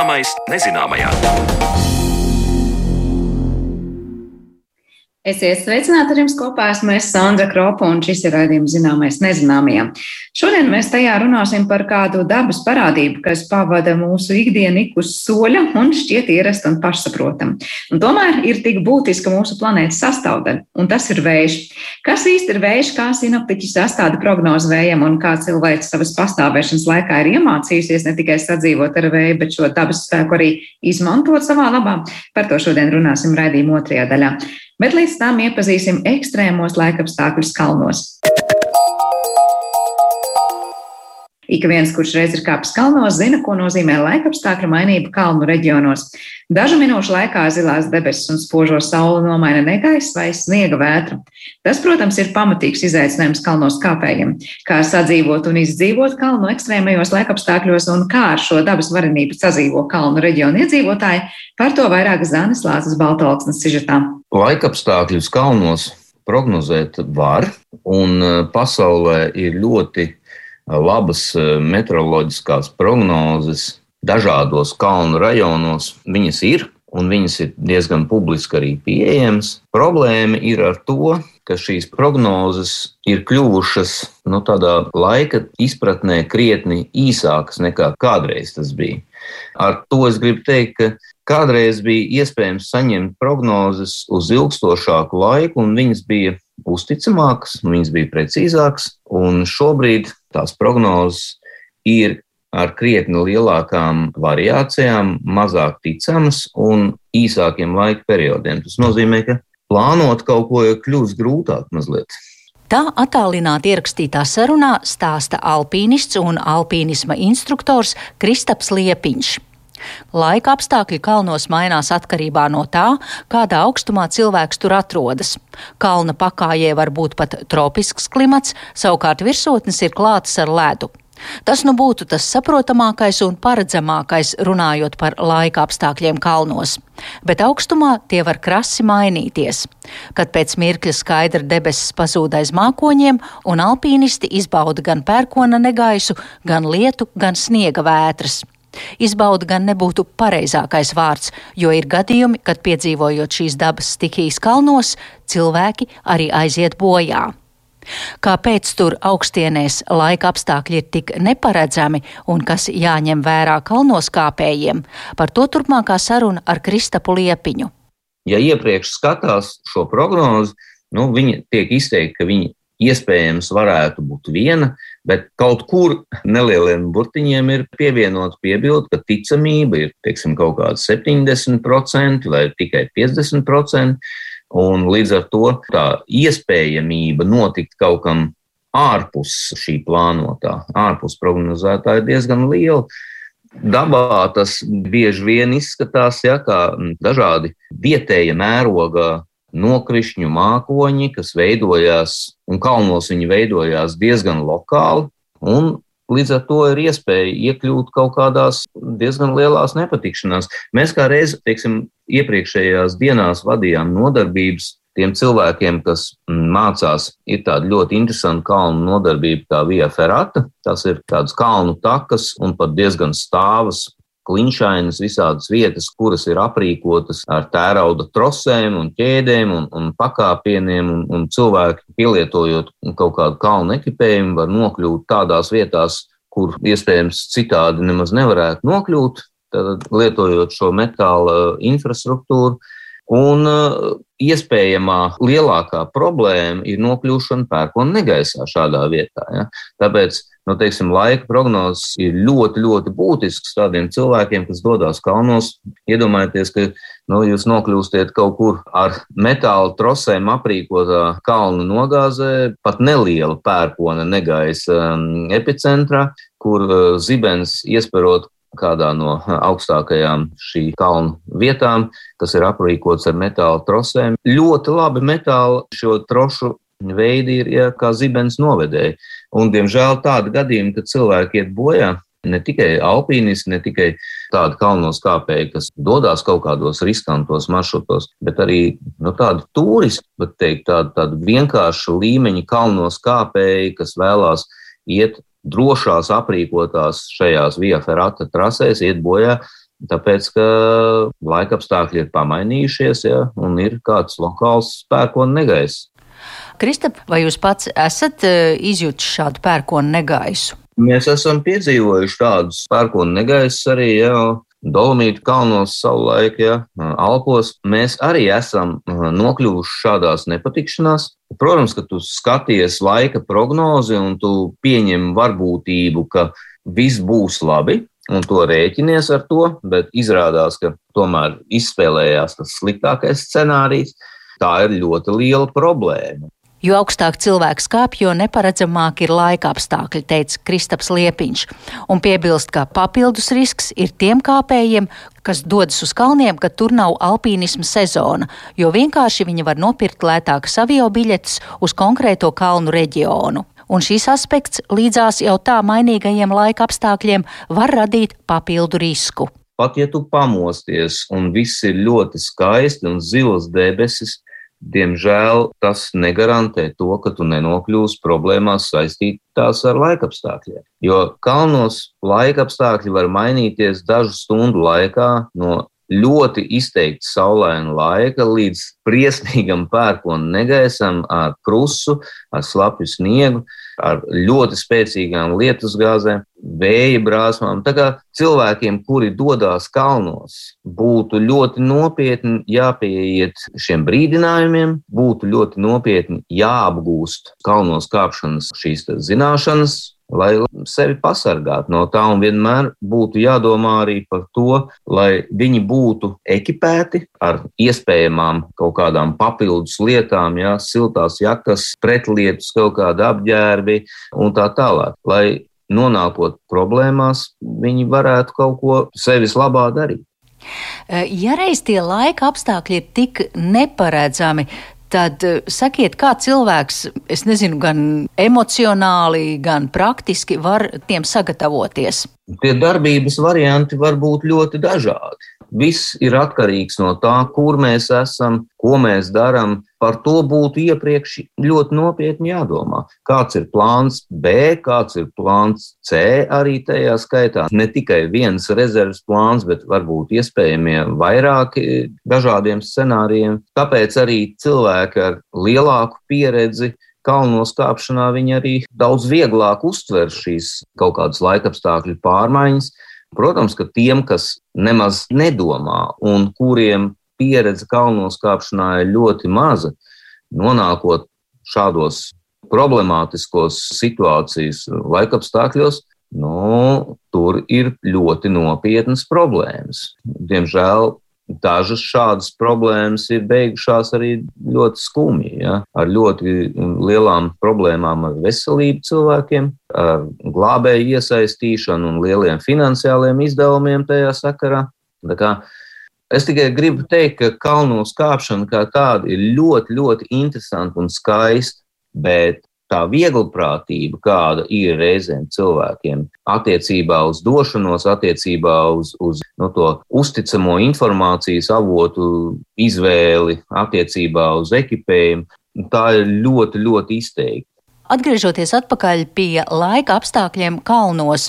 Zināmais nezināmajā. Esiet sveicināti ar jums kopā. Esmu es Sandra Kropa un šis ir raidījums zināmais nezināmajam. Šodien mēs tajā runāsim par kādu dabas parādību, kas pavada mūsu ikdienu ik uz soļa un šķiet ierast un pašsaprotam. Un tomēr ir tik būtiska mūsu planētas sastāvdaļa, un tas ir vējš. Kas īsti ir vējš, kā sinaptiķi sastāda prognozu vējam un kā cilvēks savas pastāvēšanas laikā ir iemācījusies ne tikai sadzīvot ar vēju, bet šo dabas spēku arī izmantot savā labā. Par to šodien runāsim raidījuma otrajā daļā bet līdz tam iepazīsim ekstrēmos laikapstākļus kalnos. Ik viens, kurš reiz ir kāpis kalnos, zina, ko nozīmē laikapstākļu mainība kalnu reģionos. Dažu minūšu laikā zilās debesis un spožo sauli nomaina negaiss vai sniega vētra. Tas, protams, ir pamatīgs izaicinājums kalnos kāpējiem. Kā sadzīvot un izdzīvot kalnu ekstrēmajos laikapstākļos un kā ar šo dabas varenību sadzīvo kalnu reģionu iedzīvotāji, par to vairāk Zanes Lāsas Baltalksnes sižetā. Laikapstākļus kalnos prognozēt var, un eh, pasaulē ir ļoti labas eh, meteoroloģiskās prognozes dažādos kalnu rajonos. Viņas ir, un viņas ir diezgan publiski arī pieejamas. Problēma ir ar to, ka šīs prognozes ir kļuvušas nu, tādā laika izpratnē krietni īsākas nekā kādreiz tas bija. Ar to es gribu teikt, ka kādreiz bija iespējams saņemt prognozes uz ilgstošāku laiku, un viņas bija uzticamākas, viņas bija precīzākas, un šobrīd tās prognozes ir ar krietni lielākām variācijām, mazāk ticamas un īsākiem laika periodiem. Tas nozīmē, ka plānot kaut ko kļūst grūtāk mazliet. Tā attālināti ierakstītā sarunā stāsta alpīnists un alpīnisma instruktors Kristaps Liepiņš. Laika apstākļi kalnos mainās atkarībā no tā, kādā augstumā cilvēks tur atrodas. Kalna pakājē var būt pat tropisks klimats, savukārt virsotnes ir klātas ar ledu. Tas nu būtu tas saprotamākais un paredzamākais runājot par laika apstākļiem kalnos, bet augstumā tie var krasi mainīties. Kad pēc mirkļa skaidra debesis pazūd aiz mākoņiem, un alpīnisti izbauda gan pērkona negaisu, gan lietu, gan sniega vētras. Izbauda gan nebūtu pareizākais vārds, jo ir gadījumi, kad piedzīvojot šīs dabas stikijas kalnos, cilvēki arī aiziet bojā. Kāpēc tur augstienēs laika apstākļi ir tik neparedzami un kas jāņem vērā kalnos kāpējiem, par to turpmākā saruna ar Kristapu Liepiņu. Ja iepriekš skatās šo prognozi, nu, viņi tiek izteikti, ka viņi iespējams varētu būt viena, bet kaut kur nelieliem burtiņiem ir pievienot piebildu, ka ticamība ir teiksim, kaut kāda 70% vai tikai 50%. Un līdz ar to tā iespējamība notikt kaut kam ārpus šī plānotā, ārpus prognozētā ir diezgan liela. Dabā tas bieži vien izskatās ja, kā dažādi vietēja mēroga nokrišņu mākoņi, kas veidojās, un kalnos viņi veidojās diezgan lokāli, un līdz ar to ir iespēja iekļūt kaut kādās diezgan lielās nepatikšanās. Mēs kā reiz, teiksim, iepriekšējās dienās vadījām nodarbības tiem cilvēkiem, kas mācās, ir tāda ļoti interesanta kalnu nodarbība kā Via Ferrata. Tas ir tādas kalnu takas un pat diezgan stāvas klinšainas, visādas vietas, kuras ir aprīkotas ar tērauda trosēm un ķēdēm un, un pakāpieniem, un, un cilvēki, pielietojot kaut kādu kalnu ekipējumu, var nokļūt tādās vietās, kur iespējams citādi nemaz nevarētu nokļūt, tad lietojot šo metāla infrastruktūru. Un uh, iespējamā lielākā problēma ir nokļūšana pērkona negaisā šādā vietā. Ja? Tāpēc nu, teiksim, laika prognozes ir ļoti, ļoti būtisks tādiem cilvēkiem, kas dodas kalnos. Iedomājieties, ka nu, jūs nokļūstiet kaut kur ar metāla trosēm aprīkotā kalnu nogāzē, pat neliela pērkona negaisa um, epicentrā, kur uh, zibens iesperot kādā no augstākajām šī kalnu vietām, kas ir aprīkots ar metāla trosēm. Ļoti labi metāla šo trošu veidi ir ja, kā zibens novedēji. Un, diemžēl, tādi gadījumi, kad cilvēki iet bojā, ne tikai alpīnisti, ne tikai tādi kalnos kāpēji, kas dodas kaut kādos riskantos maršrutos, bet arī nu, tādi turisti, bet teikt, tādi, tādi vienkārši līmeņa kalnos kāpēji, kas vēlās iet drošās aprīkotās šajās via ferrata trasēs iet bojā Tāpēc, ka laika apstākļi ir pamainījušies, ja, un ir kāds lokāls pērkona negaiss. Kristap, vai jūs pats esat eh, izjutis šādu pērkona negaisu? Mēs esam piedzīvojuši tādus pērkona negaisus arī jau Dolomītu kalnos savulaik, ja, Alpos. Mēs arī esam nokļuvuši šādās nepatikšanās. Protams, ka tu skaties laika prognozi un tu pieņem varbūtību, ka viss būs labi, un to rēķinies ar to, bet izrādās, ka tomēr izspēlējās tas sliktākais scenārijs. Tā ir ļoti liela problēma. Jo augstāk cilvēks kāpj, jo neparedzamāk ir laika apstākļi, teica Kristaps Liepiņš, un piebilst, ka papildus risks ir tiem kāpējiem, kas dodas uz kalniem, kad tur nav alpīnisma sezona, jo vienkārši viņi var nopirkt lētākas avio biļetes uz konkrēto kalnu reģionu. Un šis aspekts līdzās jau tā mainīgajiem laika apstākļiem var radīt papildu risku. Pat ja tu pamosties un viss ir ļoti skaisti un zilas debesis, Diemžēl tas negarantē to, ka tu nenokļūsi problēmās saistītās ar laikapstākļiem. Jo kalnos laikapstākļi var mainīties dažu stundu laikā no ļoti izteikti saulaina laika līdz briesmīgam pērkona negaisam ar krusu, ar slapju sniegu, ar ļoti spēcīgām lietusgāzēm, vēja brāzmām. Tā kā cilvēkiem, kuri dodas kalnos, būtu ļoti nopietni jāpieiet šiem brīdinājumiem, būtu ļoti nopietni jāapgūst kalnos kāpšanas šīs zināšanas, lai sevi pasargātu no tā, un vienmēr būtu jādomā arī par to, lai viņi būtu ekipēti ar iespējamām kaut kādām papildus lietām, jā, siltās jakas, pretlietus, kaut kādi apģērbi un tā tālāk. Lai nonākot problēmās, viņi varētu kaut ko sevis labā darīt. Ja reiz tie laika apstākļi ir tik neparedzami, Tad eh, sakiet, kā cilvēks, es nezinu, gan emocionāli, gan praktiski var tiem sagatavoties? Tie darbības varianti var būt ļoti dažādi. Viss ir atkarīgs no tā, kur mēs esam, ko mēs darām. Par to būtu iepriekš ļoti nopietni jādomā. Kāds ir plāns B, kāds ir plāns C arī tajā skaitā. Ne tikai viens rezerves plāns, bet varbūt iespējamie vairāki dažādiem scenārijiem. Tāpēc arī cilvēki ar lielāku pieredzi kalnos kāpšanā viņi arī daudz vieglāk uztver šīs kaut kādas laikapstākļu pārmaiņas, Protams, ka tiem, kas nemaz nedomā un kuriem pieredze kalnos kāpšanā ir ļoti maza, nonākot šādos problemātiskos situācijas laikapstākļos, nu, tur ir ļoti nopietnas problēmas. Diemžēl Dažas šādas problēmas ir beigušās arī ļoti skumji, ja? ar ļoti lielām problēmām ar veselību cilvēkiem, ar glābēju iesaistīšanu un lieliem finansiāliem izdevumiem tajā sakarā. Es tikai gribu teikt, ka kalnos kāpšana kā tāda ir ļoti, ļoti interesanta un skaista, bet tā vieglprātība, kāda ir reizēm cilvēkiem attiecībā uz došanos, attiecībā uz, uz no nu, to uzticamo informācijas avotu izvēli, attiecībā uz ekipējumu, tā ir ļoti, ļoti izteikta. Atgriežoties atpakaļ pie laika apstākļiem kalnos,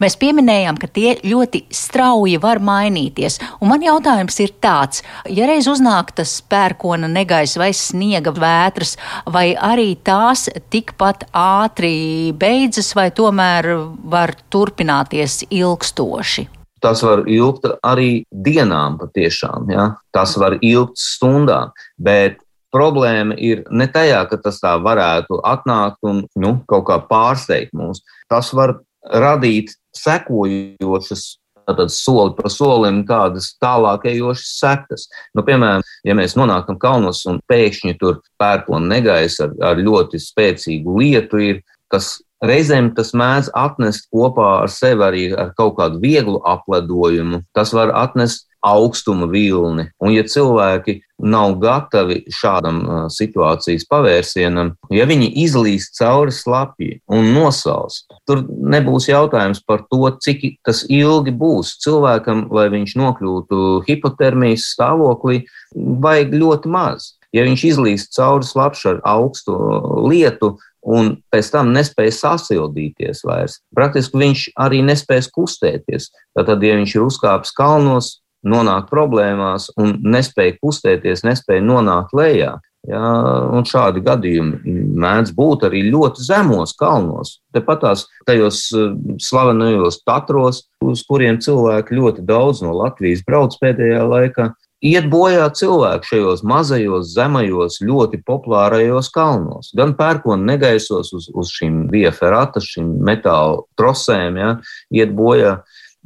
mēs pieminējām, ka tie ļoti strauji var mainīties. Un man jautājums ir tāds, ja reiz uznāk tas pērkona negais vai sniega vētras, vai arī tās tikpat ātri beidzas, vai tomēr var turpināties ilgstoši? Tas var ilgt arī dienām, patiešām. Ja? Tas var ilgt stundām, bet problēma ir ne tajā, ka tas tā varētu atnākt un nu, kaut kā pārsteigt mūs. Tas var radīt sekojošas Tātad soli pa solim tādas tālākajošas sekas. Nu, piemēram, ja mēs nonākam kalnos un pēkšņi tur pērkona negaisa ar, ar ļoti spēcīgu lietu, ir, kas reizēm tas mēdz atnest kopā ar sevi arī ar kaut kādu vieglu apledojumu. Tas var atnest augstuma vilni. Un, ja cilvēki nav gatavi šādam situācijas pavērsienam, ja viņi izlīst cauri slapji un nosalst, tur nebūs jautājums par to, cik tas ilgi būs cilvēkam, lai viņš nokļūtu hipotermijas stāvoklī, vajag ļoti maz. Ja viņš izlīst cauri slapšu ar augstu lietu, un pēc tam nespēja sasildīties vairs. Praktiski viņš arī nespēs kustēties. Tātad, ja viņš ir uzkāpis kalnos, nonāk problēmās un nespēja kustēties, nespēja nonākt lejā. Ja, un šādi gadījumi mēdz būt arī ļoti zemos kalnos. Tepat tās tajos eh, slavenajos tatros, uz kuriem cilvēki ļoti daudz no Latvijas brauc pēdējā laikā, iet bojā cilvēki šajos mazajos, zemajos, ļoti populārajos kalnos. Gan pērkona negaisos uz, uz šīm vieferātas, šīm metāla trosēm, ja, iet bojā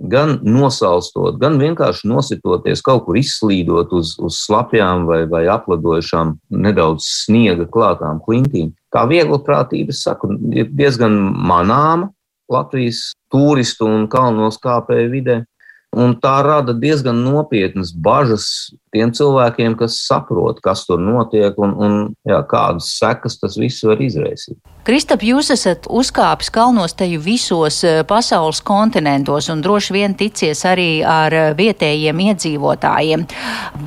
gan nosalstot, gan vienkārši nositoties, kaut kur izslīdot uz, uz slapjām vai, vai apladojušām, nedaudz sniega klātām klintīm. Tā vieglprātība, es saku, ir diezgan manāma Latvijas turistu un kalnos kāpēju vidē. Un tā rada diezgan nopietnas bažas tiem cilvēkiem, kas saprot, kas tur notiek un, un jā, kādas sekas tas viss var izraisīt. Kristap, jūs esat uzkāpis kalnos teju visos eh, pasaules kontinentos un droši vien ticies arī ar eh, vietējiem iedzīvotājiem.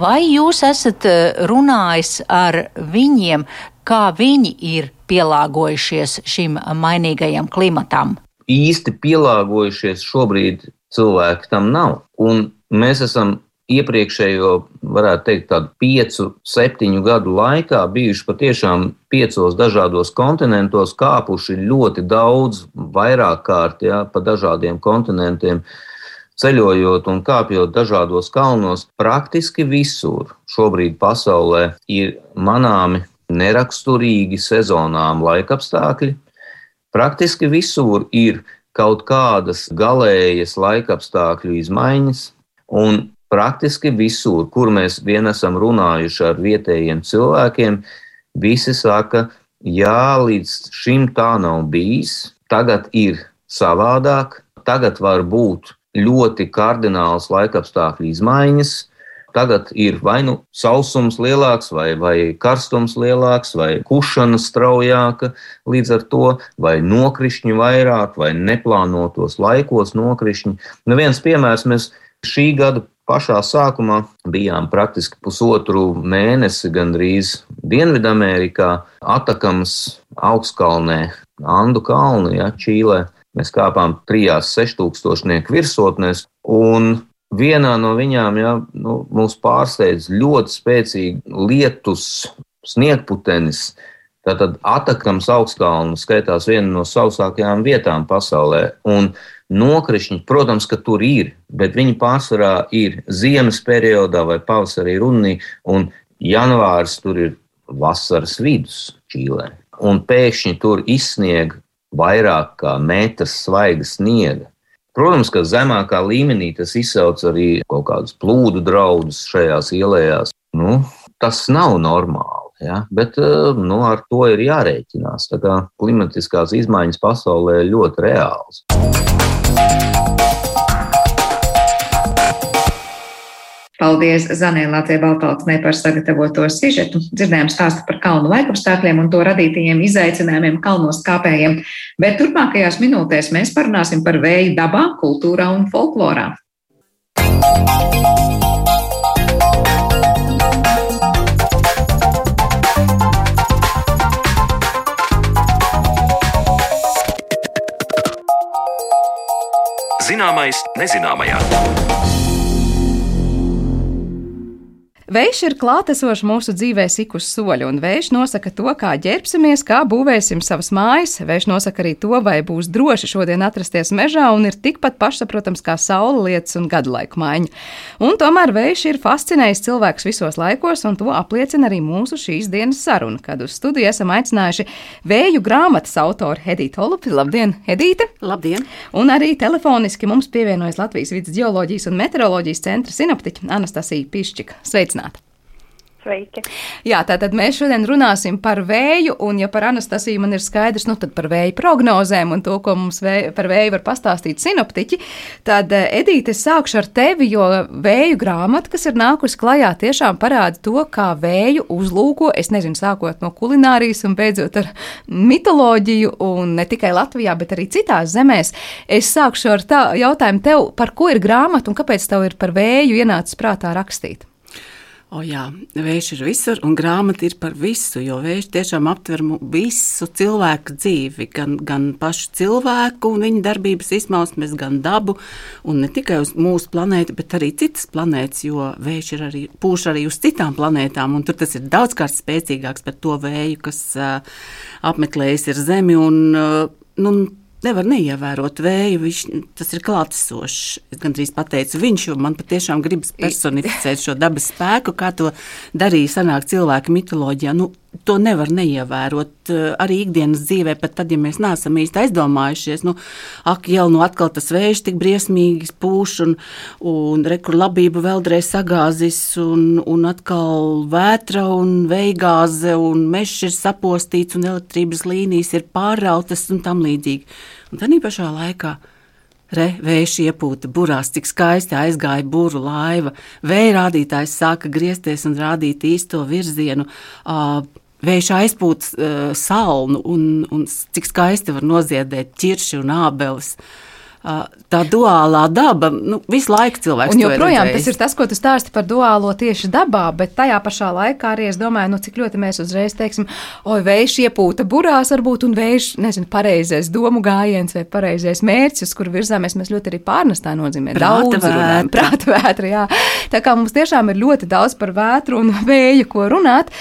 Vai jūs esat eh, runājis ar viņiem, kā viņi ir pielāgojušies šim mainīgajam klimatam? Īsti pielāgojušies šobrīd cilvēki tam nav. Un mēs esam iepriekšējo, varētu teikt, tādu piecu, septiņu gadu laikā bijuši patiešām piecos dažādos kontinentos, kāpuši ļoti daudz, vairāk kārt, ja, pa dažādiem kontinentiem. Ceļojot un kāpjot dažādos kalnos, praktiski visur šobrīd pasaulē ir manāmi neraksturīgi sezonām laikapstākļi. Praktiski visur ir kaut kādas galējas laikapstākļu izmaiņas, un praktiski visur, kur mēs vien esam runājuši ar vietējiem cilvēkiem, visi saka, jā, līdz šim tā nav bijis, tagad ir savādāk, tagad var būt ļoti kardināls laikapstākļu izmaiņas, Tagad ir vai nu sausums lielāks, vai, vai karstums lielāks, vai kušana straujāka līdz ar to, vai nokrišņi vairāk, vai neplānotos laikos nokrišņi. Nu, viens piemērs mēs šī gada pašā sākumā bijām praktiski pusotru mēnesi gandrīz Dienvidamerikā, Atakams augstkalnē, Andu kalnu, ja, Čīlē. Mēs kāpām trijās seštūkstošnieku virsotnēs, un Vienā no viņām ja, nu, mūs pārsteidz ļoti spēcīgi lietus, sniegputenis. Tātad Atakams augstkalnu skaitās viena no sausākajām vietām pasaulē. Un nokrišņi, protams, ka tur ir, bet viņi pārsvarā ir ziemas periodā vai pavasarī runī, un janvāris tur ir vasaras vidus Čīlē. Un pēkšņi tur izsnieg vairāk kā metrs svaiga sniega. Protams, ka zemākā līmenī tas izsauc arī kaut kādus plūdu draudus šajās ielās. Nu, tas nav normāli. Ja? Bet eh, nu, ar to ir jārēķinās. Klimatiskās izmaiņas pasaulē ir ļoti reāls. Paldies Zanē Latvijai Baltāksnē par sagatavoto sižetu. Dzirdējām stāstu par kalnu laikapstākļiem un to radītajiem izaicinājumiem kalnos kāpējiem, bet turpmākajās minūtēs mēs parunāsim par vēju dabā, kultūrā un folklorā. Zināmais nezināmajā. Vējš ir klātesošs mūsu dzīvē ik uz soļa, un vējš nosaka to, kā ģērbsimies, kā būvēsim savas mājas. Vējš nosaka arī to, vai būs droši šodien atrasties mežā, un ir tikpat pašsaprotams kā saule lietas un gadu laiku maiņa. Un tomēr vējš ir fascinējis cilvēkus visos laikos, un to apliecina arī mūsu šīs dienas saruna, kad uz studiju esam aicinājuši vēju grāmatas autoru Hedītu Olupi. Labdien, Hedīte! Labdien! Un arī telefoniski mums pievienojas Latvijas vidas geoloģijas un meteoroloģijas centra sinoptiķa Anastasija Pišķika. Sveicināti! Sveiki. Jā, tātad mēs šodien runāsim par vēju, un ja par Anastasiju man ir skaidrs, nu tad par vēju prognozēm un to, ko mums vēju, par vēju var pastāstīt sinoptiķi, tad eh, Edīte, es sākšu ar tevi, jo vēju grāmata, kas ir nākusi klajā, tiešām parāda to, kā vēju uzlūko, es nezinu, sākot no kulinārijas un beidzot ar mitoloģiju, un ne tikai Latvijā, bet arī citās zemēs. Es sākšu ar tā jautājumu tev, par ko ir grāmata un kāpēc tev ir par vēju ienācis prātā rakstīt? O jā, vējš ir visur, un grāmata ir par visu, jo vējš tiešām aptver visu cilvēku dzīvi, gan, gan pašu cilvēku un viņa darbības izpausmes, gan dabu, un ne tikai uz mūsu planētu, bet arī citas planētas, jo vējš ir arī pūš arī uz citām planētām, un tur tas ir daudzkārt spēcīgāks par to vēju, kas uh, apmeklējis ir Zemi, un uh, nu, nevar neievērot vēju. Viņš, tas ir klātesošs. Es gandrīz pateicu viņš, man patiešām gribas personificēt šo dabas spēku, kā to darīja senāk cilvēku mitoloģijā. Nu, to nevar neievērot eh, arī ikdienas dzīvē, pat tad, ja mēs neesam īsti aizdomājušies. Nu, ak, jau nu atkal tas vējš tik briesmīgi pūš, un, un rekur labība vēlreiz sagāzis, un, un atkal vētra un veigāze, un mežs ir sapostīts, un elektrības līnijas ir pārautas un tam līdzīgi. Un tā pašā laikā. Re, vējš iepūta burās, cik skaisti aizgāja būru laiva. Vēja rādītājs sāka griezties un rādīt īsto virzienu. Uh, Vējš aizpūta uh, salnu, un, un cik skaisti var noziedēt ķirši un ābeles. Uh, tā duālā daba, nu, visu laiku cilvēks. Un joprojām tas ir tas, ko tu stāsti par duālo tieši dabā, bet tajā pašā laikā arī es domāju, nu, cik ļoti mēs uzreiz teiksim, oi, vējš iepūta burās varbūt, un vējš, nezinu, pareizais domu gājiens vai pareizais mērķis, kur virzāmies, mēs ļoti arī pārnestā nozīmē. Daudz runājam, prāta vētra, jā. Tā kā mums tiešām ir ļoti daudz par vētru un vēju, ko runāt,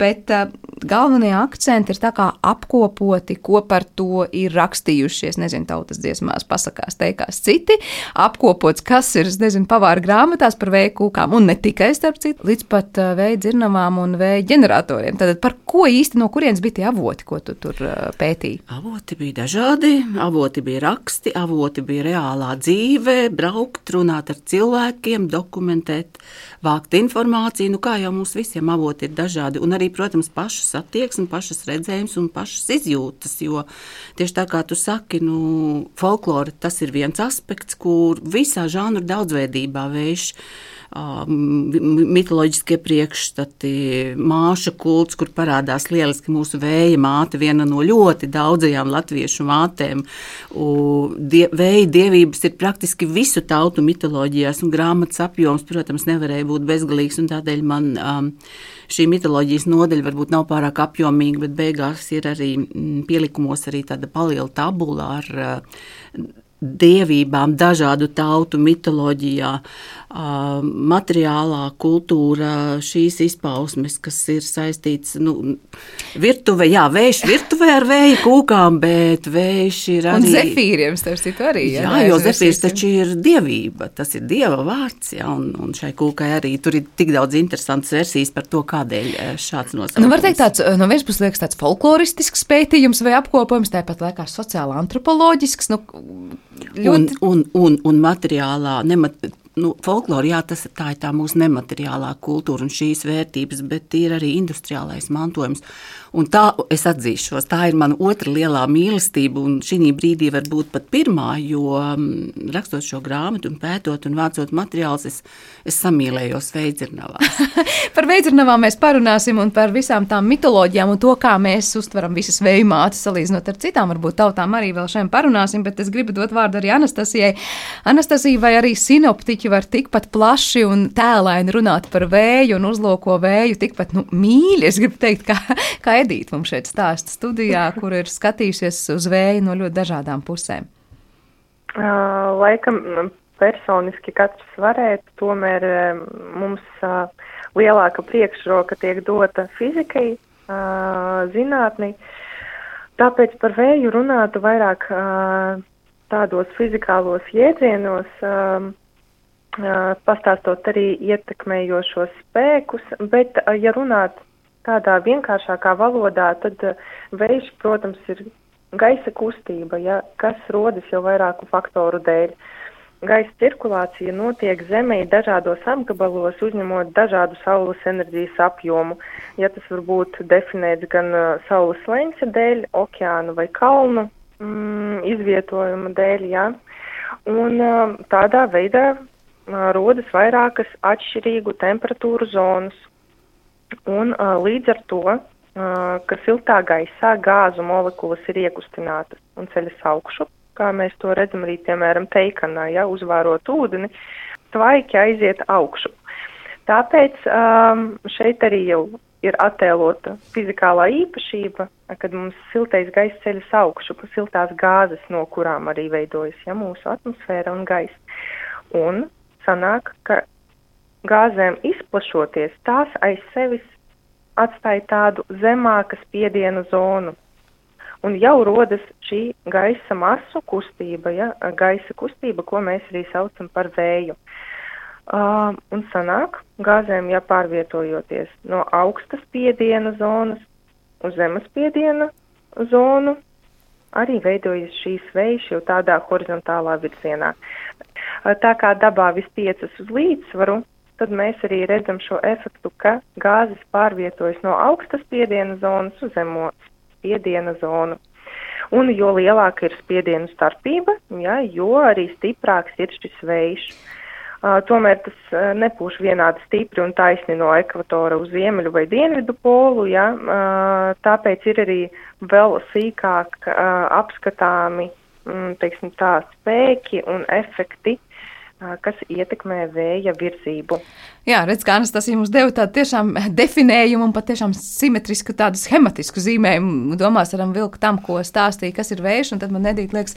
bet galvenie akcenti ir tā kā apkopoti, ko par to ir rakstījušies, nezinu, tautas dziesmās, pasakās, teikās citi, apkopots, kas ir, nezinu, pavāra grāmatās par vēja kūkām, un ne tikai starp citu, līdz pat uh, vēja dzirnavām un vēja ģeneratoriem. Tad par ko īsti no kurienes bija tie avoti, ko tu tur uh, pētīji? Avoti bija dažādi, avoti bija raksti, avoti bija reālā dzīve, braukt, runāt ar cilvēkiem, dokumentēt, vākt informāciju, nu kā jau mums visiem avoti ir dažādi, un arī, protams, pašas attieksme, pašas redzējums un pašas izjūtas, jo tieši tā kā tu saki, nu, folklora tas ir viens aspekts, kur visā žanru daudzveidībā vējš mitoloģiskie priekšstati, māšu kults, kur parādās lieliski mūsu vēja māte, viena no ļoti daudzajām latviešu mātēm. Die, vēja dievības ir praktiski visu tautu mitoloģijās, un grāmatas apjoms, protams, nevarēja būt bezgalīgs, un tādēļ man um, šī mitoloģijas nodeļa varbūt nav pārāk apjomīga, bet beigās ir arī pielikumos arī tāda paliela tabula ar uh, dievībām, dažādu tautu mitoloģijā, materiālā kultūra, šīs izpausmes, kas ir saistīts nu, virtuve, jā, vējš virtuvē ar vēja kūkām, bet vējš ir arī. Un zefīriem, starp citu, arī. Jā, jā jo zefīrs taču ir dievība, tas ir dieva vārds, jā, un, un šai kūkai arī tur ir tik daudz interesantas versijas par to, kādēļ šāds nosaukums. Nu, var teikt tāds, no vienas puses liekas tāds folkloristisks pētījums vai apkopojums, tāpat laikā sociāli antropoloģisks, nu, ļoti. Un, un, un, un materiālā, nemat, nu, folklore, jā, tas tā ir tā mūsu nemateriālā kultūra un šīs vērtības, bet ir arī industriālais mantojums. Un tā es atzīšos, tā ir mana otra lielā mīlestība, un šī brīdī varbūt pat pirmā, jo mm, rakstot šo grāmatu, un pētot un vācot materiālus, es, es samīlējos veidzirnavās. par veidzirnavām mēs parunāsim un par visām tām mitoloģijām un to, kā mēs uztveram visas vējmātes, salīdzinot ar citām, varbūt tautām arī vēl šiem parunāsim, bet es gribu dot vārdu arī Anastasijai. Anastasija vai arī sinoptiķi var tikpat plaši un tēlaini runāt par vēju un uzlūko vēju tikpat nu, mīļi, es gribu teikt, kā, kā Edīte mums šeit stāsta studijā, kur ir skatījusies uz vēju no ļoti dažādām pusēm? Uh, laikam personiski katrs varētu, tomēr mums uh, lielāka priekšroka tiek dota fizikai, uh, zinātnei. Tāpēc par vēju runātu vairāk uh, tādos fizikālos jēdzienos, uh, uh, pastāstot arī ietekmējošos spēkus, bet, uh, ja runāt tādā vienkāršākā valodā, tad eh, vējš, protams, ir gaisa kustība, ja, kas rodas jau vairāku faktoru dēļ. Gaisa cirkulācija notiek Zemē dažādos apgabalos, uzņemot dažādu saules enerģijas apjomu. Ja tas var būt definēts gan uh, saules leņķa dēļ, okeānu vai kalnu mm, izvietojuma dēļ, jā. Un uh, tādā veidā rodas vairākas atšķirīgu temperatūru zonas. Un uh, līdz ar to, uh, ka siltā gaisā gāzu molekulas ir iekustinātas un ceļas augšu, kā mēs to redzam arī, piemēram, teikanā, ja uzvārot ūdeni, tvaiki aiziet augšu. Tāpēc um, šeit arī jau ir attēlota fizikālā īpašība, kad mums siltais gaiss ceļas augšu, pa siltās gāzes, no kurām arī veidojas ja, mūsu atmosfēra un gaiss. Un sanāk, ka gāzēm izplašoties, tās aiz sevis atstāja tādu zemāka spiediena zonu. Un jau rodas šī gaisa masu kustība, ja, gaisa kustība, ko mēs arī saucam par vēju. Uh, un sanāk, gāzēm jāpārvietojoties no augstas spiediena zonas uz zemes spiediena zonu, arī veidojas šīs vējas jau tādā horizontālā virzienā. Uh, tā kā dabā viss tiecas uz līdzsvaru, tad mēs arī redzam šo efektu, ka gāzes pārvietojas no augstas spiediena zonas uz zemo spiediena zonu. Un jo lielāka ir spiedienu starpība, ja, jo arī stiprāks ir šis vējš. Uh, tomēr tas uh, nepūš vienādi stipri un taisni no ekvatora uz ziemeļu vai dienvidu polu, ja, uh, tāpēc ir arī vēl sīkāk uh, apskatāmi, mm, teiksim tā, spēki un efekti uh, kas ietekmē vēja virzību. Jā, redz, kā tas jums deva tādu tiešām definējumu un pat tiešām simetrisku tādu schematisku zīmējumu. Domās varam vilkt tam, ko stāstīja, kas ir vējš, un tad man nedīt liekas,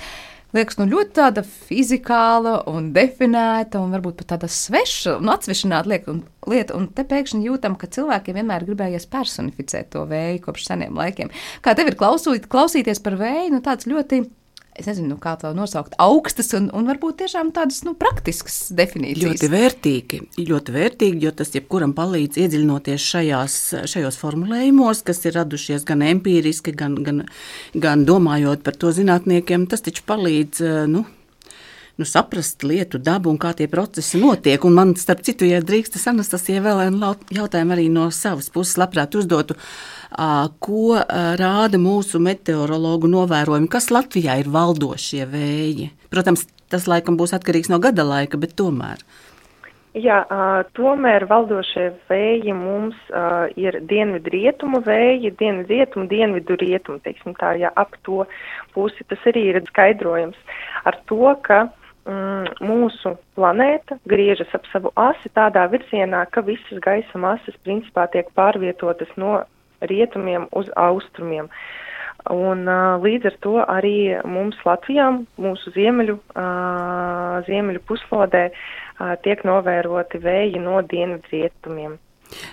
liekas nu, ļoti tāda fizikāla un definēta un varbūt pat tāda sveša un atsvešināta lieta. Un, lieta. un te pēkšņi jūtam, ka cilvēkiem vienmēr gribējies personificēt to vēju kopš seniem laikiem. Kā tev ir klausūt, klausīties par vēju, nu tāds ļoti es nezinu, nu, kā to nosaukt, augstas un, un varbūt tiešām tādas nu, praktiskas definīcijas. Ļoti vērtīgi, ļoti vērtīgi, jo tas jebkuram palīdz iedziļinoties šajās, šajos formulējumos, kas ir radušies gan empīriski, gan, gan, gan domājot par to zinātniekiem. Tas taču palīdz. Nu, nu, saprast lietu dabu un kā tie procesi notiek. Un man, starp citu, ja drīkst, tas Anastasija vēl vienu jautājumu arī no savas puses labprāt uzdotu. Ko rāda mūsu meteorologu novērojumi, kas Latvijā ir valdošie vēji. Protams, tas laikam būs atkarīgs no gada laika, bet tomēr. Jā, tomēr valdošie vēji mums ir dienvidu rietumu vēji, dienvidu rietumu, dienvidu rietumu, teiksim tā, ja ap to pusi tas arī ir skaidrojums ar to, ka mm, mūsu planēta griežas ap savu asi tādā virzienā, ka visas gaisa masas principā tiek pārvietotas no rietumiem uz austrumiem. Un uh, līdz ar to arī mums Latvijā, mūsu ziemeļu, uh, ziemeļu puslodē, uh, tiek novēroti vēji no dienvidu rietumiem.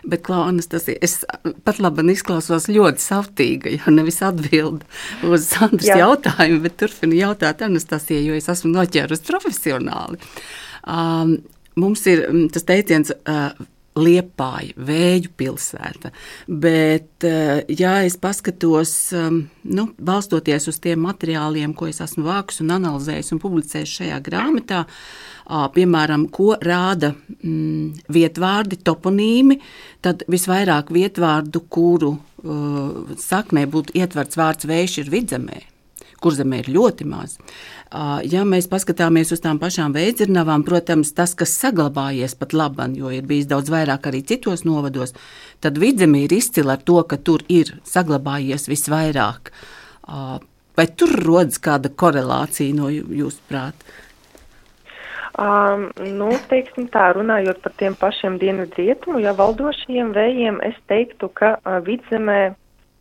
Bet, Klaunas, tas ir. Es pat labi izklausos ļoti savtīga, jo nevis atbild uz Sandras Jā. jautājumu, bet turpinu jautāt Anastasijai, jo es esmu noķērusi profesionāli. Um, mums ir tas teiciens, uh, Liepāja, vēju pilsēta. Bet, eh, ja es paskatos, um, nu, balstoties uz tiem materiāliem, ko es esmu vākus un analizējis un publicējis šajā grāmatā, piemēram, ko rāda mm, vietvārdi, toponīmi, tad visvairāk vietvārdu, kuru uh, saknē būtu ietverts vārds vējš, ir vidzemē kur zemē ir ļoti maz. Ja mēs paskatāmies uz tām pašām veidzirnavām, protams, tas, kas saglabājies pat labam, jo ir bijis daudz vairāk arī citos novados, tad vidzemē ir izcila ar to, ka tur ir saglabājies visvairāk. Vai tur rodas kāda korelācija no jūsu prāta? Um, nu, teiksim tā, runājot par tiem pašiem dienvidu rietumu, ja valdošajiem vējiem, es teiktu, ka uh, vidzemē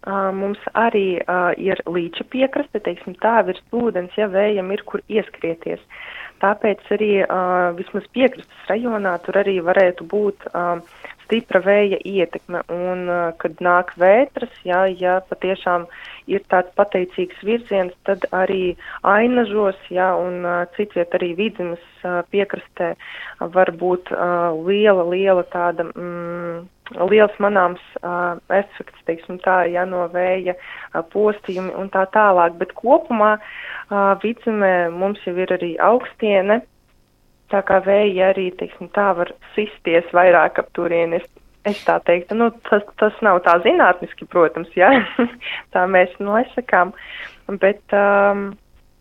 Mums arī uh, ir līča piekraste, teiksim tā, virs ūdens, ja vējam ir kur ieskrieties. Tāpēc arī uh, vismaz piekrastes rajonā tur arī varētu būt uh, stipra vēja ietekme. Un, uh, kad nāk vētras, ja, ja patiešām ir tāds pateicīgs virziens, tad arī ainažos, ja, un uh, citviet arī vidzemes uh, piekrastē var būt uh, liela, liela tāda. Mm, liels manāms uh, efekts, teiksim tā, ja no vēja uh, postījumi un tā tālāk, bet kopumā uh, vidzemē mums jau ir arī augstiene, tā kā vēja arī, teiksim tā, var sisties vairāk ap turieni. Es, tā teiktu, nu, tas, tas nav tā zinātniski, protams, jā, tā mēs nosakām, bet um,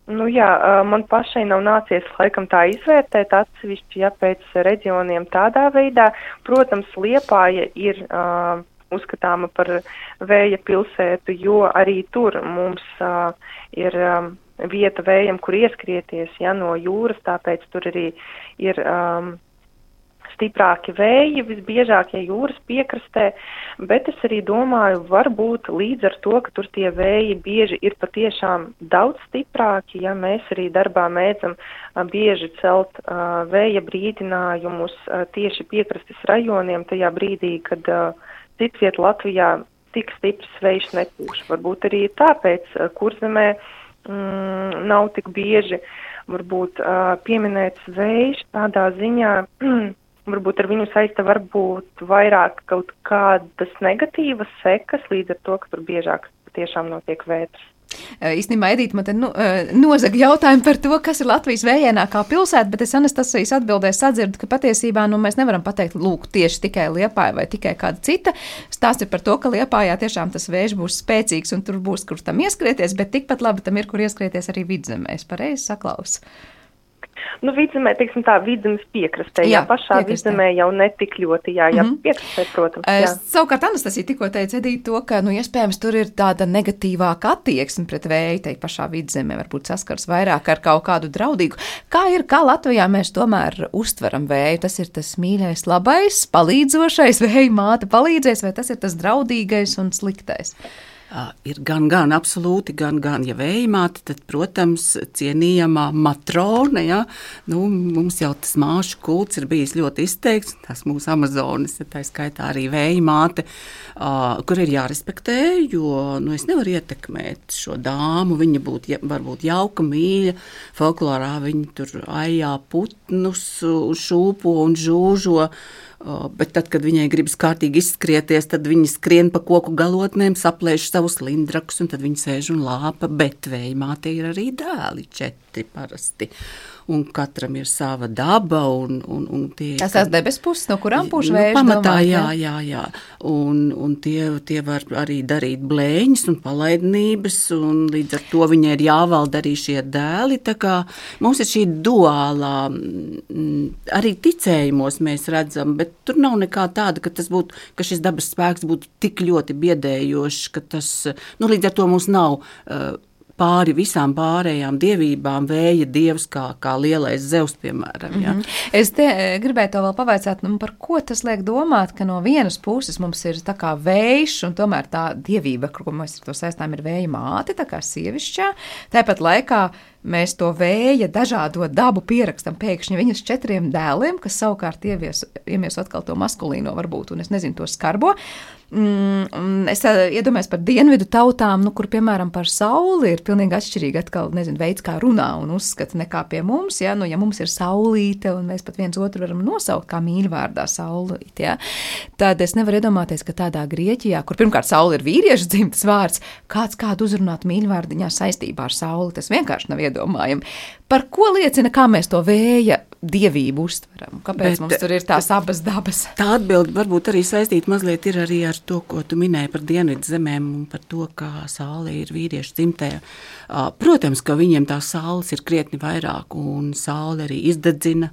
Nu jā, man pašai nav nācies laikam tā izvērtēt atsevišķi, ja pēc reģioniem tādā veidā. Protams, Liepāja ir uh, uzskatāma par vēja pilsētu, jo arī tur mums uh, ir um, vieta vējam, kur ieskrieties, ja no jūras, tāpēc tur arī ir um, stiprāki vēji, visbiežāk ja jūras piekrastē, bet es arī domāju, varbūt līdz ar to, ka tur tie vēji bieži ir patiešām daudz stiprāki, ja mēs arī darbā mēdzam bieži celt uh, vēja brīdinājumus uh, tieši piekrastes rajoniem tajā brīdī, kad uh, citviet Latvijā tik stiprs vējš nepūš. Varbūt arī tāpēc uh, kurzemē mm, nav tik bieži varbūt uh, pieminēts vējš tādā ziņā, varbūt ar viņu saista varbūt vairāk kaut kādas negatīvas sekas līdz ar to, ka tur biežāk tiešām notiek vētras. Īstenībā Edita man te nu, nozaga jautājumu par to, kas ir Latvijas vējienākā pilsēta, bet es Anastasijas atbildēs sadzirdu, ka patiesībā nu, mēs nevaram pateikt, lūk, tieši tikai Liepāja vai tikai kāda cita. Stāsts ir par to, ka Liepājā tiešām tas vējš būs spēcīgs un tur būs, kur tam ieskrieties, bet tikpat labi tam ir, kur ieskrieties arī vidzemē. Es pareizi saklausu. Nu, vidzemē, teiksim tā, vidzemes piekrastē, jā, jā pašā piekrastē. vidzemē jau netik ļoti, jā, jā, mm -hmm. piekrastē, protams. Jā. Savukārt Anastasija tikko teica, Edīt, to, ka, nu, iespējams, tur ir tāda negatīvāka attieksme pret vēju, teikt, pašā vidzemē, varbūt saskars vairāk ar kaut kādu draudīgu. Kā ir, kā Latvijā mēs tomēr uztveram vēju? Tas ir tas mīļais, labais, palīdzošais, vēja māte palīdzēs, vai tas ir tas draudīgais un sliktais? Ir gan, gan, absolūti, gan, gan, ja vējmāte, tad, protams, cienījamā matrone, ja, nu, mums jau tas māšu kults ir bijis ļoti izteikts, tas mūsu Amazonas, ja tā skaitā arī vējmāte, uh, kur ir jārespektē, jo, nu, es nevaru ietekmēt šo dāmu, viņa būtu, ja, varbūt jauka, mīļa, folklorā viņa tur aijā putnus, šūpo un žūžo, Bet tad, kad viņai gribas kārtīgi izskrieties, tad viņa skrien pa koku galotnēm, saplēš savus lindrakus, un tad viņa sēž un lāpa. Bet vējmāte ir arī dēli, četri parasti un katram ir sava daba. Un, un, un tie, Tas tās debesu puses, no kurām pūš vējš? Nu, pamatā, domāt, jā, jā, jā. Un, un tie, tie var arī darīt blēņas un palaidnības, un līdz ar to viņai ir jāvalda arī šie dēli. Tā kā mums ir šī duālā, mm, arī ticējumos mēs redzam, bet tur nav nekā tāda, ka būtu, ka šis dabas spēks būtu tik ļoti biedējošs, ka tas, nu, līdz ar to mums nav. Uh, pāri visām pārējām dievībām, vēja dievs, kā, kā lielais zevs, piemēram. Ja. Mm -hmm. Es te eh, gribēju to vēl pavaicāt, nu, par ko tas liek domāt, ka no vienas puses mums ir tā kā vējš, un tomēr tā dievība, ar ko mēs to saistām, ir vēja māte, tā kā sievišķā. Tāpat laikā mēs to vēja dažādo dabu pierakstam pēkšņi viņas četriem dēliem, kas savukārt ievies, iemies atkal to maskulīno varbūt, un es nezinu, to skarbo. Mm, es iedomājos par dienvidu tautām, nu, kur, piemēram, par sauli ir pilnīgi atšķirīga atkal, nezinu, veids, kā runā un uzskata nekā pie mums. Ja, nu, ja mums ir saulīte un mēs pat viens otru varam nosaukt kā mīļvārdā saulīte, ja, tad es nevaru iedomāties, ka tādā Grieķijā, kur pirmkārt saule ir vīriešu dzimtas vārds, kāds kādu uzrunāt mīļvārdiņā saistībā ar sauli, tas vienkārši nav iedomājami. Par ko liecina, kā mēs to vēja dievību uztveram? Kāpēc Bet, mums tur ir tās abas dabas? Tā atbilde varbūt arī saistīta mazliet arī ar to, ko tu minēji par dienvidu zemēm un par to, kā saule ir vīriešu dzimtē. Protams, ka viņiem tās saules ir krietni vairāk, un saule arī izdedzina.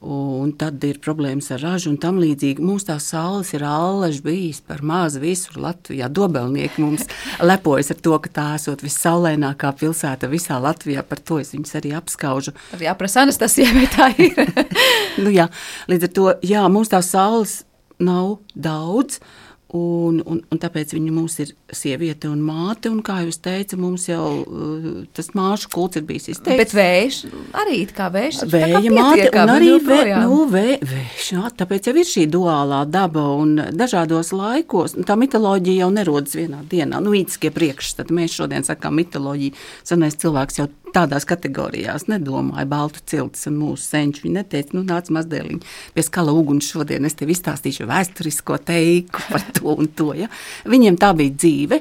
Un tad ir problēmas ar ražu un tam līdzīgi. Mums tās saules ir allaž bijis par mazu visur Latvijā. Dobelnieki mums lepojas ar to, ka tā esot vissaulēnākā pilsēta visā Latvijā. Par to es viņus arī apskaužu. Jā, prasa Anastasija, vai tā ir? nu, jā, līdz ar to, jā, mums tās saules nav daudz. Uh, Un, un, un tāpēc viņa mums ir sieviete un māte. Un, kā jau teicu, mums jau uh, tas māšu kults ir bijis izteikts. Bet vējš arī kā vējš. Vēja māte un arī vē, nu, vē, vējš. Jā, tāpēc jau ir šī duālā daba un dažādos laikos. Tā mitoloģija jau nerodas vienā dienā. Nu, īskie priekšstati. Mēs šodien sakām mitoloģiju. Senais cilvēks jau tādās kategorijās nedomāja baltu ciltis un mūsu senči. Viņi neteica, nu, nāc mazdēliņ pie skala uguns šodien, es tev izstāstīšu vēsturisko teiku par to un to. Ja? Viņiem tā bija dzīve,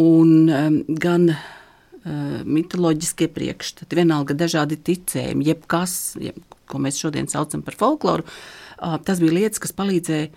un gan mitoloģiskie priekšstati, vienalga dažādi ticējumi, jebkas, jeb, ko mēs šodien saucam par folkloru, tas bija lietas, kas palīdzēja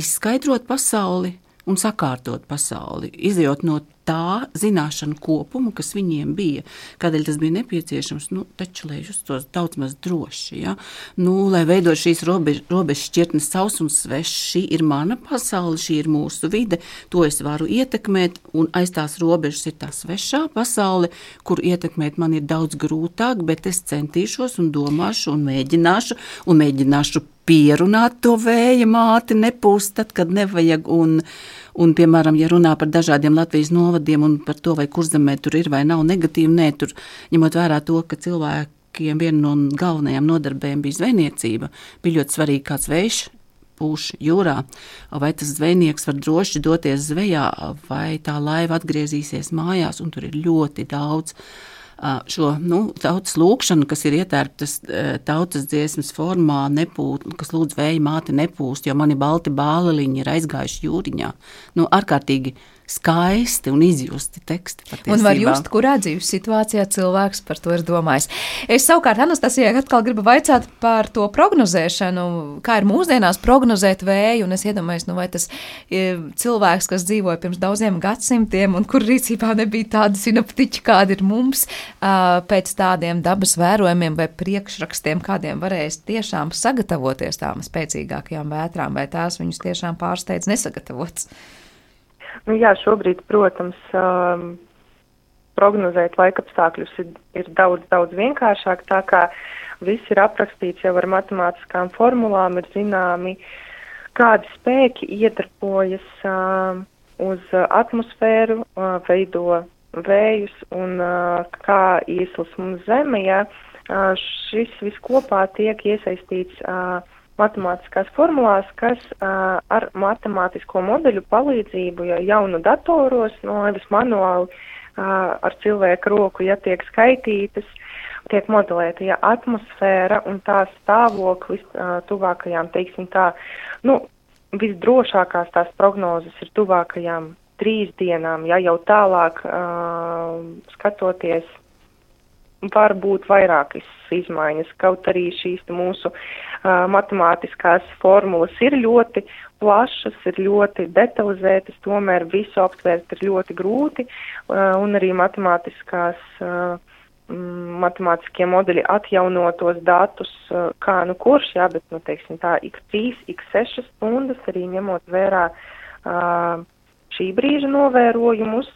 izskaidrot pasauli un sakārtot pasauli, izjūt no tā zināšanu kopumu, kas viņiem bija. Kādēļ tas bija nepieciešams? Nu, taču, lai justos daudz maz droši, ja? nu, lai veidot šīs robežas robež šķirtnes savs un svešs, šī ir mana pasaule, šī ir mūsu vide, to es varu ietekmēt, un aiz tās robežas ir tā svešā pasaule, kur ietekmēt man ir daudz grūtāk, bet es centīšos un domāšu un mēģināšu, un mēģināšu pierunāt to vēja māti, nepūst tad, kad nevajag. Un, un, piemēram, ja runā par dažādiem Latvijas novadiem un par to, vai kurzemē tur ir vai nav negatīvi, nē, tur ņemot vērā to, ka cilvēkiem viena no galvenajām nodarbēm bija zvejniecība, bija ļoti svarīgi kāds vējš. Pūš jūrā, vai tas zvejnieks var droši doties zvejā, vai tā laiva atgriezīsies mājās, un tur ir ļoti daudz šo nu, tautas lūkšanu, kas ir ietērptas tautas dziesmas formā, nepūt, kas lūdz vēja māti nepūst, jo mani balti bāliņi ir aizgājuši jūriņā. Nu, ārkārtīgi skaisti un izjusti teksti. Patiesībā. Un var just, kurā dzīves situācijā cilvēks par to ir domājis. Es savukārt Anastasijai atkal gribu vaicāt par to prognozēšanu, kā ir mūsdienās prognozēt vēju, un es iedomājos, nu vai tas e, cilvēks, kas dzīvoja pirms daudziem gadsimtiem un kur rīcībā nebija tādi sinaptiķi, kādi ir mums, pēc tādiem dabas vērojumiem vai priekšrakstiem, kādiem varēs tiešām sagatavoties tām spēcīgākajām vētrām, vai tās viņus tiešām pārsteidz nesagatavots. Nu, jā, šobrīd, protams, um, prognozēt laikapstākļus ir, ir daudz, daudz vienkāršāk, tā kā viss ir aprakstīts jau ar matemātiskām formulām, ir zināmi, kādi spēki iedarbojas uh, uz atmosfēru, uh, veido vējus un uh, kā ieslas mums zeme, ja uh, šis viss kopā tiek iesaistīts uh, matemātiskās formulās, kas uh, ar matemātisko modeļu palīdzību, ja jaunu datoros, no nevis manuāli uh, ar cilvēku roku, ja tiek skaitītas, tiek modelēta ja atmosfēra un tā stāvoklis uh, tuvākajām, teiksim tā, nu, visdrošākās tās prognozes ir tuvākajām trīs dienām, ja jau tālāk uh, skatoties var būt vairākas izmaiņas, kaut arī šīs mūsu uh, matemātiskās formulas ir ļoti plašas, ir ļoti detalizētas, tomēr visu aptvērt ir ļoti grūti, uh, un arī matemātiskās, uh, matemātiskie modeļi atjaunotos datus, uh, kā nu kurš, jā, bet, nu, teiksim tā, x3, x6 stundas arī ņemot vērā uh, šī brīža novērojumus,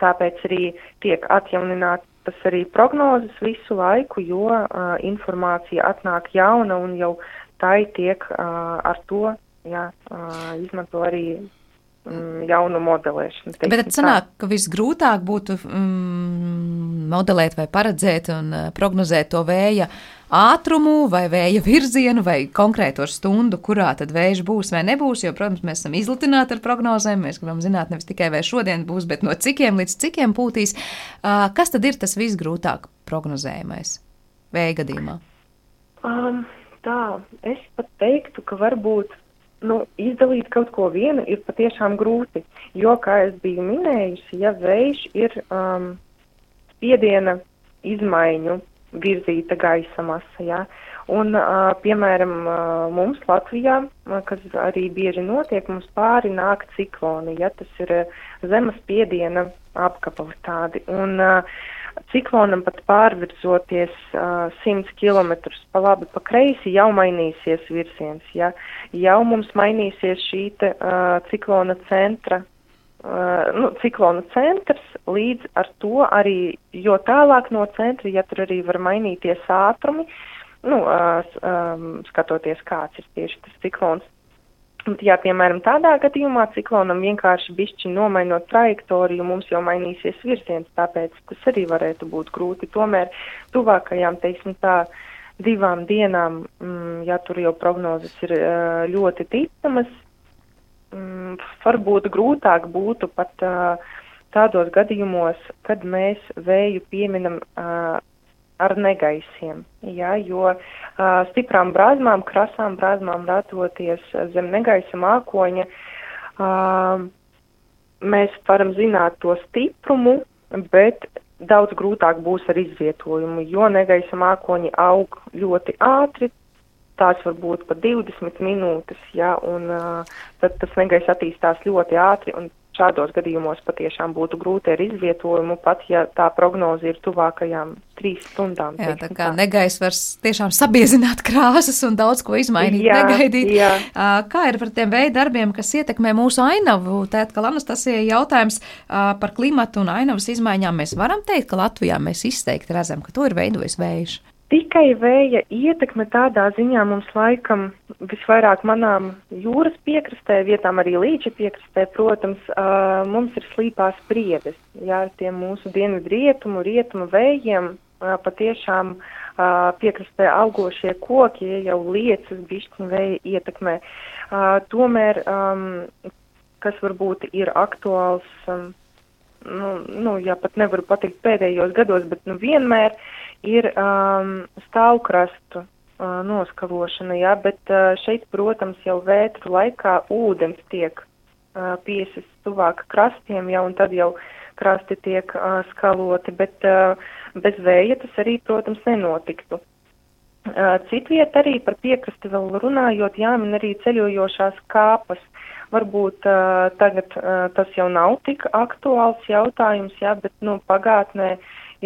tāpēc arī tiek atjaunināti tas arī prognozes visu laiku, jo uh, informācija atnāk jauna un jau tai tiek uh, ar to jā, uh, izmanto arī um, jaunu modelēšanu. Teiksim, Bet tad sanāk, ka visgrūtāk būtu um, modelēt vai paredzēt un uh, prognozēt to vēja uh, ātrumu, vai vēja virzienu, vai konkrēto stundu, kurā tad vējš būs vai nebūs. Jo, protams, mēs esam izlutināti ar prognozēm. Mēs gribam zināt nevis tikai, vai šodien būs, bet no cikiem līdz cikiem pūtīs. Kas tad ir tas visgrūtāk prognozējamais vēja gadījumā? Um, tā, es pat teiktu, ka varbūt nu, izdalīt kaut ko vienu ir patiešām grūti. Jo, kā jau biju minējusi, ja vējš ir um, spiediena izmaiņu virzīta gaisa masa. Ja? Un, uh, piemēram, uh, mums Latvijā, uh, kas arī bieži notiek, mums pāri nāk cikloni, ja tas ir uh, zemes piediena apkabali tādi. Un, uh, ciklonam pat pārvirzoties uh, 100 km pa labi, pa kreisi, jau mainīsies virziens. Ja? Jau mums mainīsies šī te, uh, ciklona centra nu, ciklona centrs, līdz ar to arī, jo tālāk no centra, ja tur arī var mainīties ātrumi, nu, uh, um, skatoties, kāds ir tieši tas ciklons. Bet, ja, piemēram, tādā gadījumā ciklonam vienkārši bišķi nomainot trajektoriju, mums jau mainīsies virziens, tāpēc tas arī varētu būt grūti. Tomēr tuvākajām, teiksim tā, divām dienām, mm, ja tur jau prognozes ir uh, ļoti ticamas, mm, varbūt grūtāk būtu pat uh, tādos gadījumos, kad mēs vēju pieminam uh, ar negaisiem, ja, jo uh, stiprām brāzmām, krasām brāzmām ratoties zem negaisa mākoņa, uh, mēs varam zināt to stiprumu, bet daudz grūtāk būs ar izvietojumu, jo negaisa mākoņi aug ļoti ātri, tās var būt pat 20 minūtes, ja, un tad tas negaiss attīstās ļoti ātri, un šādos gadījumos patiešām būtu grūti ar izvietojumu, pat ja tā prognoze ir tuvākajām trīs stundām. Jā, tā kā negais var tiešām sabiezināt krāsas un daudz ko izmainīt, jā, negaidīt. Jā. Kā ir par tiem veidu darbiem, kas ietekmē mūsu ainavu? Tēt, ka Anastasija jautājums par klimatu un ainavas izmaiņām mēs varam teikt, ka Latvijā mēs izteikti redzam, ka to ir veidojis vējš. Tikai vēja ietekme tādā ziņā mums laikam visvairāk manām jūras piekrastē, vietām arī līča piekrastē, protams, uh, mums ir slīpās priedes. Jā, ar tiem mūsu dienvidu rietumu, rietumu vējiem uh, patiešām uh, piekrastē augošie koki, ja jau liecas bišķiņu vēja ietekmē. Uh, tomēr, um, kas varbūt ir aktuāls, um, nu, nu, jā, pat nevaru pateikt pēdējos gados, bet nu vienmēr ir um, stāvkrastu uh, noskalošana, jā, bet uh, šeit, protams, jau vētru laikā ūdens tiek uh, piesis tuvāk krastiem, jau un tad jau krasti tiek uh, skaloti, bet uh, bez vēja tas arī, protams, nenotiktu. Uh, Citviet arī par piekrasti vēl runājot, jāmin arī ceļojošās kāpas. Varbūt uh, tagad uh, tas jau nav tik aktuāls jautājums, jā, bet, nu, pagātnē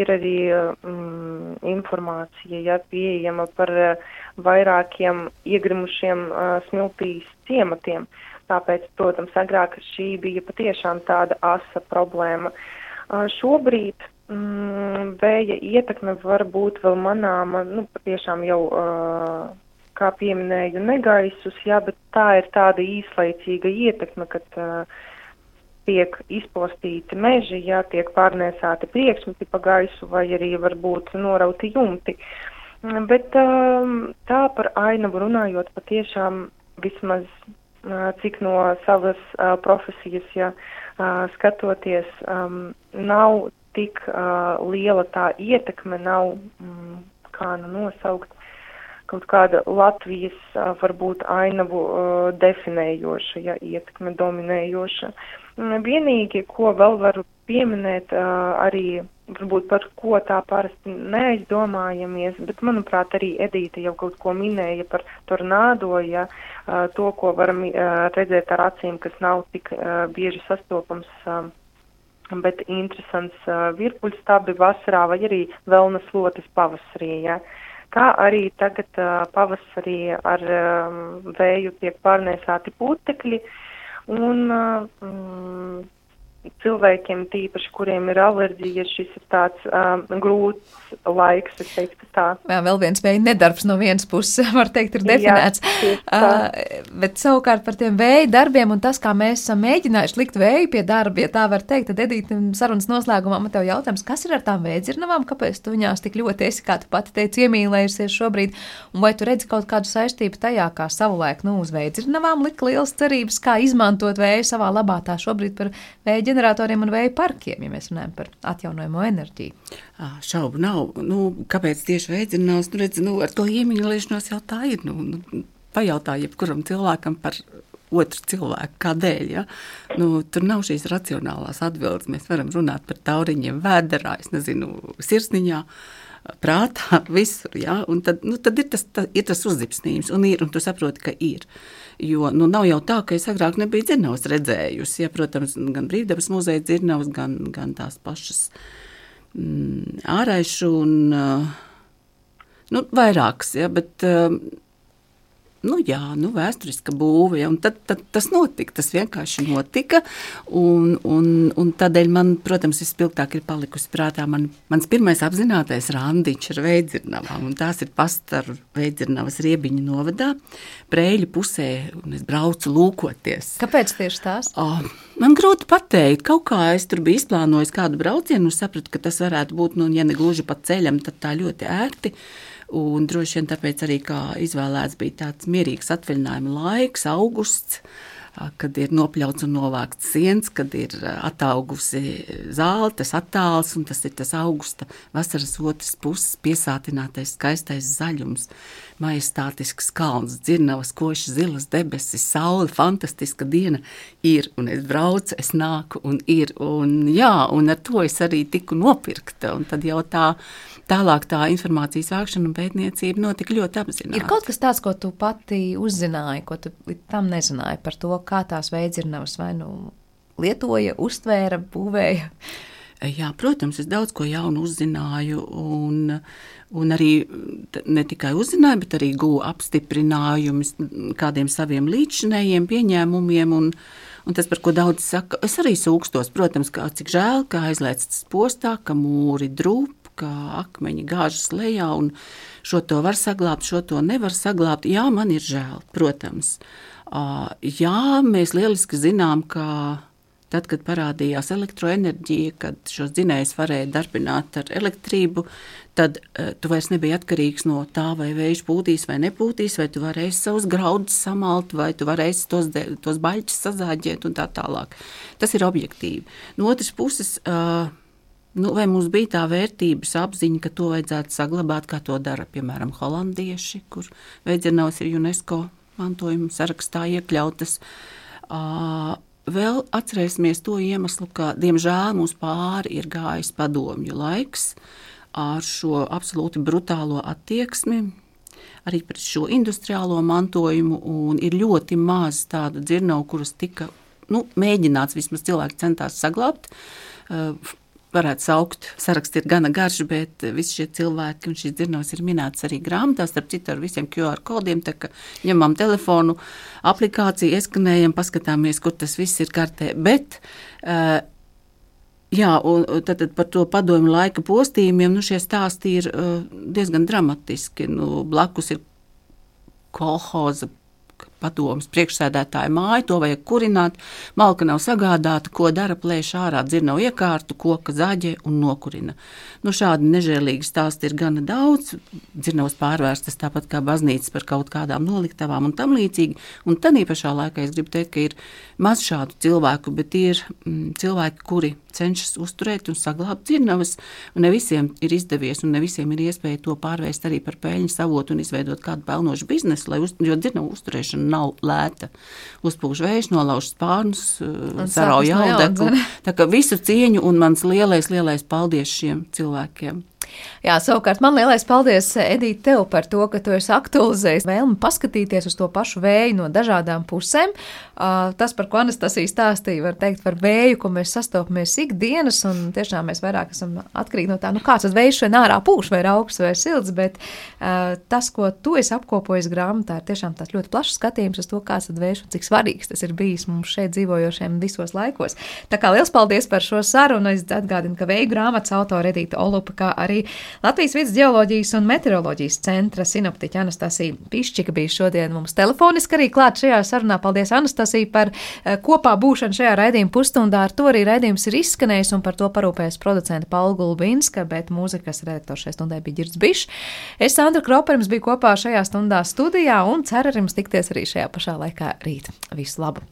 ir arī mm, informācija ja, pieejama par uh, vairākiem iegrimušiem uh, smiltīs ciematiem. Tāpēc, protams, agrāk šī bija patiešām tāda asa problēma. Uh, šobrīd mm, vēja ietekme var būt vēl manāma, nu, patiešām jau, uh, kā pieminēju, negaisus, jā, bet tā ir tāda īslaicīga ietekme, kad uh, tiek izpostīti meži, ja tiek pārnēsāti priekšmeti pa gaisu vai arī varbūt norauti jumti. Bet um, tā par ainavu runājot patiešām vismaz uh, cik no savas uh, profesijas, ja uh, skatoties, um, nav tik liela tā ietekme, nav, mm, kā nu nosaukt, kaut kāda Latvijas varbūt ainavu definējoša, ja ietekme dominējoša. Uh, Vienīgi, ko vēl varu pieminēt, arī varbūt par ko tā parasti neaizdomājamies, bet, manuprāt, arī Edīte jau kaut ko minēja par tornādo, ja to, ko varam redzēt ar acīm, kas nav tik bieži sastopams bet interesants virpuļstabi vasarā vai arī vēlnas lotes pavasarī. Ja. Kā arī tagad pavasarī ar vēju tiek pārnēsāti putekļi, Un mm, cilvēkiem, tīpaši, kuriem ir alerģija, šis ir tāds um, grūts laiks, es teiktu tā. Jā, vēl viens vēja nedarbs no vienas puses, var teikt, ir definēts. Jā, uh, bet savukārt par tiem vēja darbiem un tas, kā mēs esam mēģinājuši likt vēju pie darba, ja tā var teikt, tad Edīte sarunas noslēgumā man tev jautājums, kas ir ar tām vēdzirnavām, kāpēc tu viņās tik ļoti esi, kā tu pati teici, iemīlējusies šobrīd, un vai tu redzi kaut kādu saistību tajā, kā savulaik, nu, uz vēdzirnavām lika liels cerības, kā izmantot vēju savā labā tā šobrīd par vēja ģeneratoriem un vēja parkiem, ja mēs runājam par atjaunojamo enerģiju. Šaubu nav. Nu, kāpēc tieši veidzinās? Nu, redz, nu, ar to iemīļošanos jau tā ir. Nu, nu, pajautā jebkuram cilvēkam par otru cilvēku, kādēļ. Ja? Nu, tur nav šīs racionālās atbildes. Mēs varam runāt par tauriņiem, vēderā, es nezinu, sirsniņā. Prātā, visur. Ja? Un tad, nu, tad ir tas, tā, ir tas uzzipsnījums, un, ir, un tu saproti, ka ir. Uh, Jo nu, nav jau tā, ka es agrāk nebiju dzirnavas redzējusi. Ja, protams, gan brīvdabas muzeja dzirnavas, gan, gan tās pašas mm, āraišu un uh, nu, vairākas. Ja, bet, uh, nu, jā, nu, vēsturiska būve. Ja, tad, tad tas notika, tas vienkārši notika. Un, un, un tādēļ man, protams, vispilgtāk ir palikusi prātā man, mans pirmais apzinātais randiņš ar veidzirnavām. Tās ir pastaru veidzirnavas riebiņu novadā, prēļu pusē, un es braucu lūkoties. Kāpēc tieši tās? Oh, man grūti pateikt. Kaut kā es tur biju izplānojis kādu braucienu un sapratu, ka tas varētu būt, nu, ja ne gluži pa ceļam, tad tā ļoti ērti. Un droši vien tāpēc arī izvēlēts bija tāds mierīgs atvaļinājuma laiks, augusts kad ir nopļauts un novākts siens, kad ir ataugusi zāle, tas attāls, un tas ir tas augusta vasaras otras puses piesātinātais skaistais zaļums, majestātisks kalns, dzirnavas, koši zilas debesis, saule, fantastiska diena ir, un es braucu, es nāku, un ir, un jā, un ar to es arī tiku nopirkta, un tad jau tā, tālāk tā informācijas vākšana un pētniecība notika ļoti apzināti. Ir kaut kas tāds, ko tu pati uzzināji, ko tu tam nezināji par to, kā tās veidzirnavas vai nu lietoja, uztvēra, būvēja? Jā, protams, es daudz ko jaunu uzzināju, un, un arī ne tikai uzzināju, bet arī guvu apstiprinājumus kādiem saviem līdzinējiem pieņēmumiem. Un, un tas, par ko daudz saka, es arī sūkstos, protams, kā cik žēl, ka aizlēcas postā, ka mūri drūp, ka akmeņi gāžas lejā, un šo to var saglabāt, šo to nevar saglabāt. Jā, man ir žēl, protams. Jā, mēs lieliski zinām, ka Tad, kad parādījās elektroenerģija, kad šos dzinējus varēja darbināt ar elektrību, tad uh, tu vairs nebija atkarīgs no tā, vai vējš pūtīs vai nepūtīs, vai tu varēsi savus graudus samalt, vai tu varēsi tos, tos baļķus sazāģēt un tā tālāk. Tas ir objektīvi. No otras puses, uh, Nu, vai mums bija tā vērtības apziņa, ka to vajadzētu saglabāt, kā to dara piemēram holandieši, kur veidzināmas ir UNESCO mantojuma sarakstā iekļautas? Uh, Vēl atcerēsimies to iemeslu, ka, diemžēl, mums pāri ir gājis padomju laiks ar šo absolūti brutālo attieksmi, arī pret šo industriālo mantojumu, un ir ļoti maz tādu dzirnavu, kuras tika nu, mēģināts, vismaz cilvēki centās saglabāt. Varētu saukt. Saraksts ir gana garš, bet visi šie cilvēki un šīs dzirnavas ir minētas arī grāmatās, starp citu ar visiem QR kodiem. Tā kā ņemam telefonu, aplikāciju, ieskanējam, paskatāmies, kur tas viss ir kartē. Bet, uh, Jā, un tad, tad par to padomu laika postījumiem nu, šie stāsti ir uh, diezgan dramatiski. Nu, blakus ir kolhoza padomus priekšsēdētāja māju, to vajag kurināt, malka nav sagādāta, ko dara plēš ārā dzirnavu iekārtu, koka zaģē un nokurina. Nu, šādi nežēlīgi stāsti ir gana daudz, dzirnavas pārvērstas tāpat kā baznīcas par kaut kādām noliktavām un tam līdzīgi, un tad pašā laikā es gribu teikt, ka ir maz šādu cilvēku, bet ir mm, cilvēki, kuri cenšas uzturēt un saglabāt dzirnavas, un ne visiem ir izdevies, un ne visiem ir iespēja to pārvērst arī par peļņas avotu un izveidot kādu pelnošu biznesu, lai uz, jo dzirnavu uzturēšana nav lēta. Uzpūš vējš, nolauž spārnus, sarauj audeklu. Tā kā visu cieņu un mans lielais, lielais paldies šiem cilvēkiem. Jā, savukārt man lielais paldies, Edīte, tev par to, ka tu esi aktualizējis vēlmi paskatīties uz to pašu vēju no dažādām pusēm. Uh, tas, par ko Anastasija stāstīja, var teikt par vēju, ko mēs sastopamies ikdienas, un tiešām mēs vairāk esam atkarīgi no tā, nu kāds tas vējš šodien ārā pūš, vai augsts vai silts, bet uh, tas, ko tu esi apkopojis grāmatā, ir tiešām tāds ļoti plašs skatījums uz to, kāds tad vējš un cik svarīgs tas ir bijis mums šeit dzīvojošiem visos laikos. Tā kā liels paldies par šo sarunu, es atgādinu, ka vēju grāmatas autora Edīta Olupa, kā arī Latvijas vidas geoloģijas un meteoroloģijas centra sinoptiķa Anastasija Pišķika bija šodien mums telefoniski arī klāt šajā sarunā. Paldies, Anastasija, par eh, kopā būšanu šajā raidījuma pusstundā. Ar to arī raidījums ir izskanējis un par to parūpējas producenta Paula Gulbinska, bet mūzikas redaktors šajā stundē bija Girds Bišs. Es, Sandra Kroperms, biju kopā šajā stundā studijā un ceru ar jums tikties arī šajā pašā laikā rīt. Visu labu!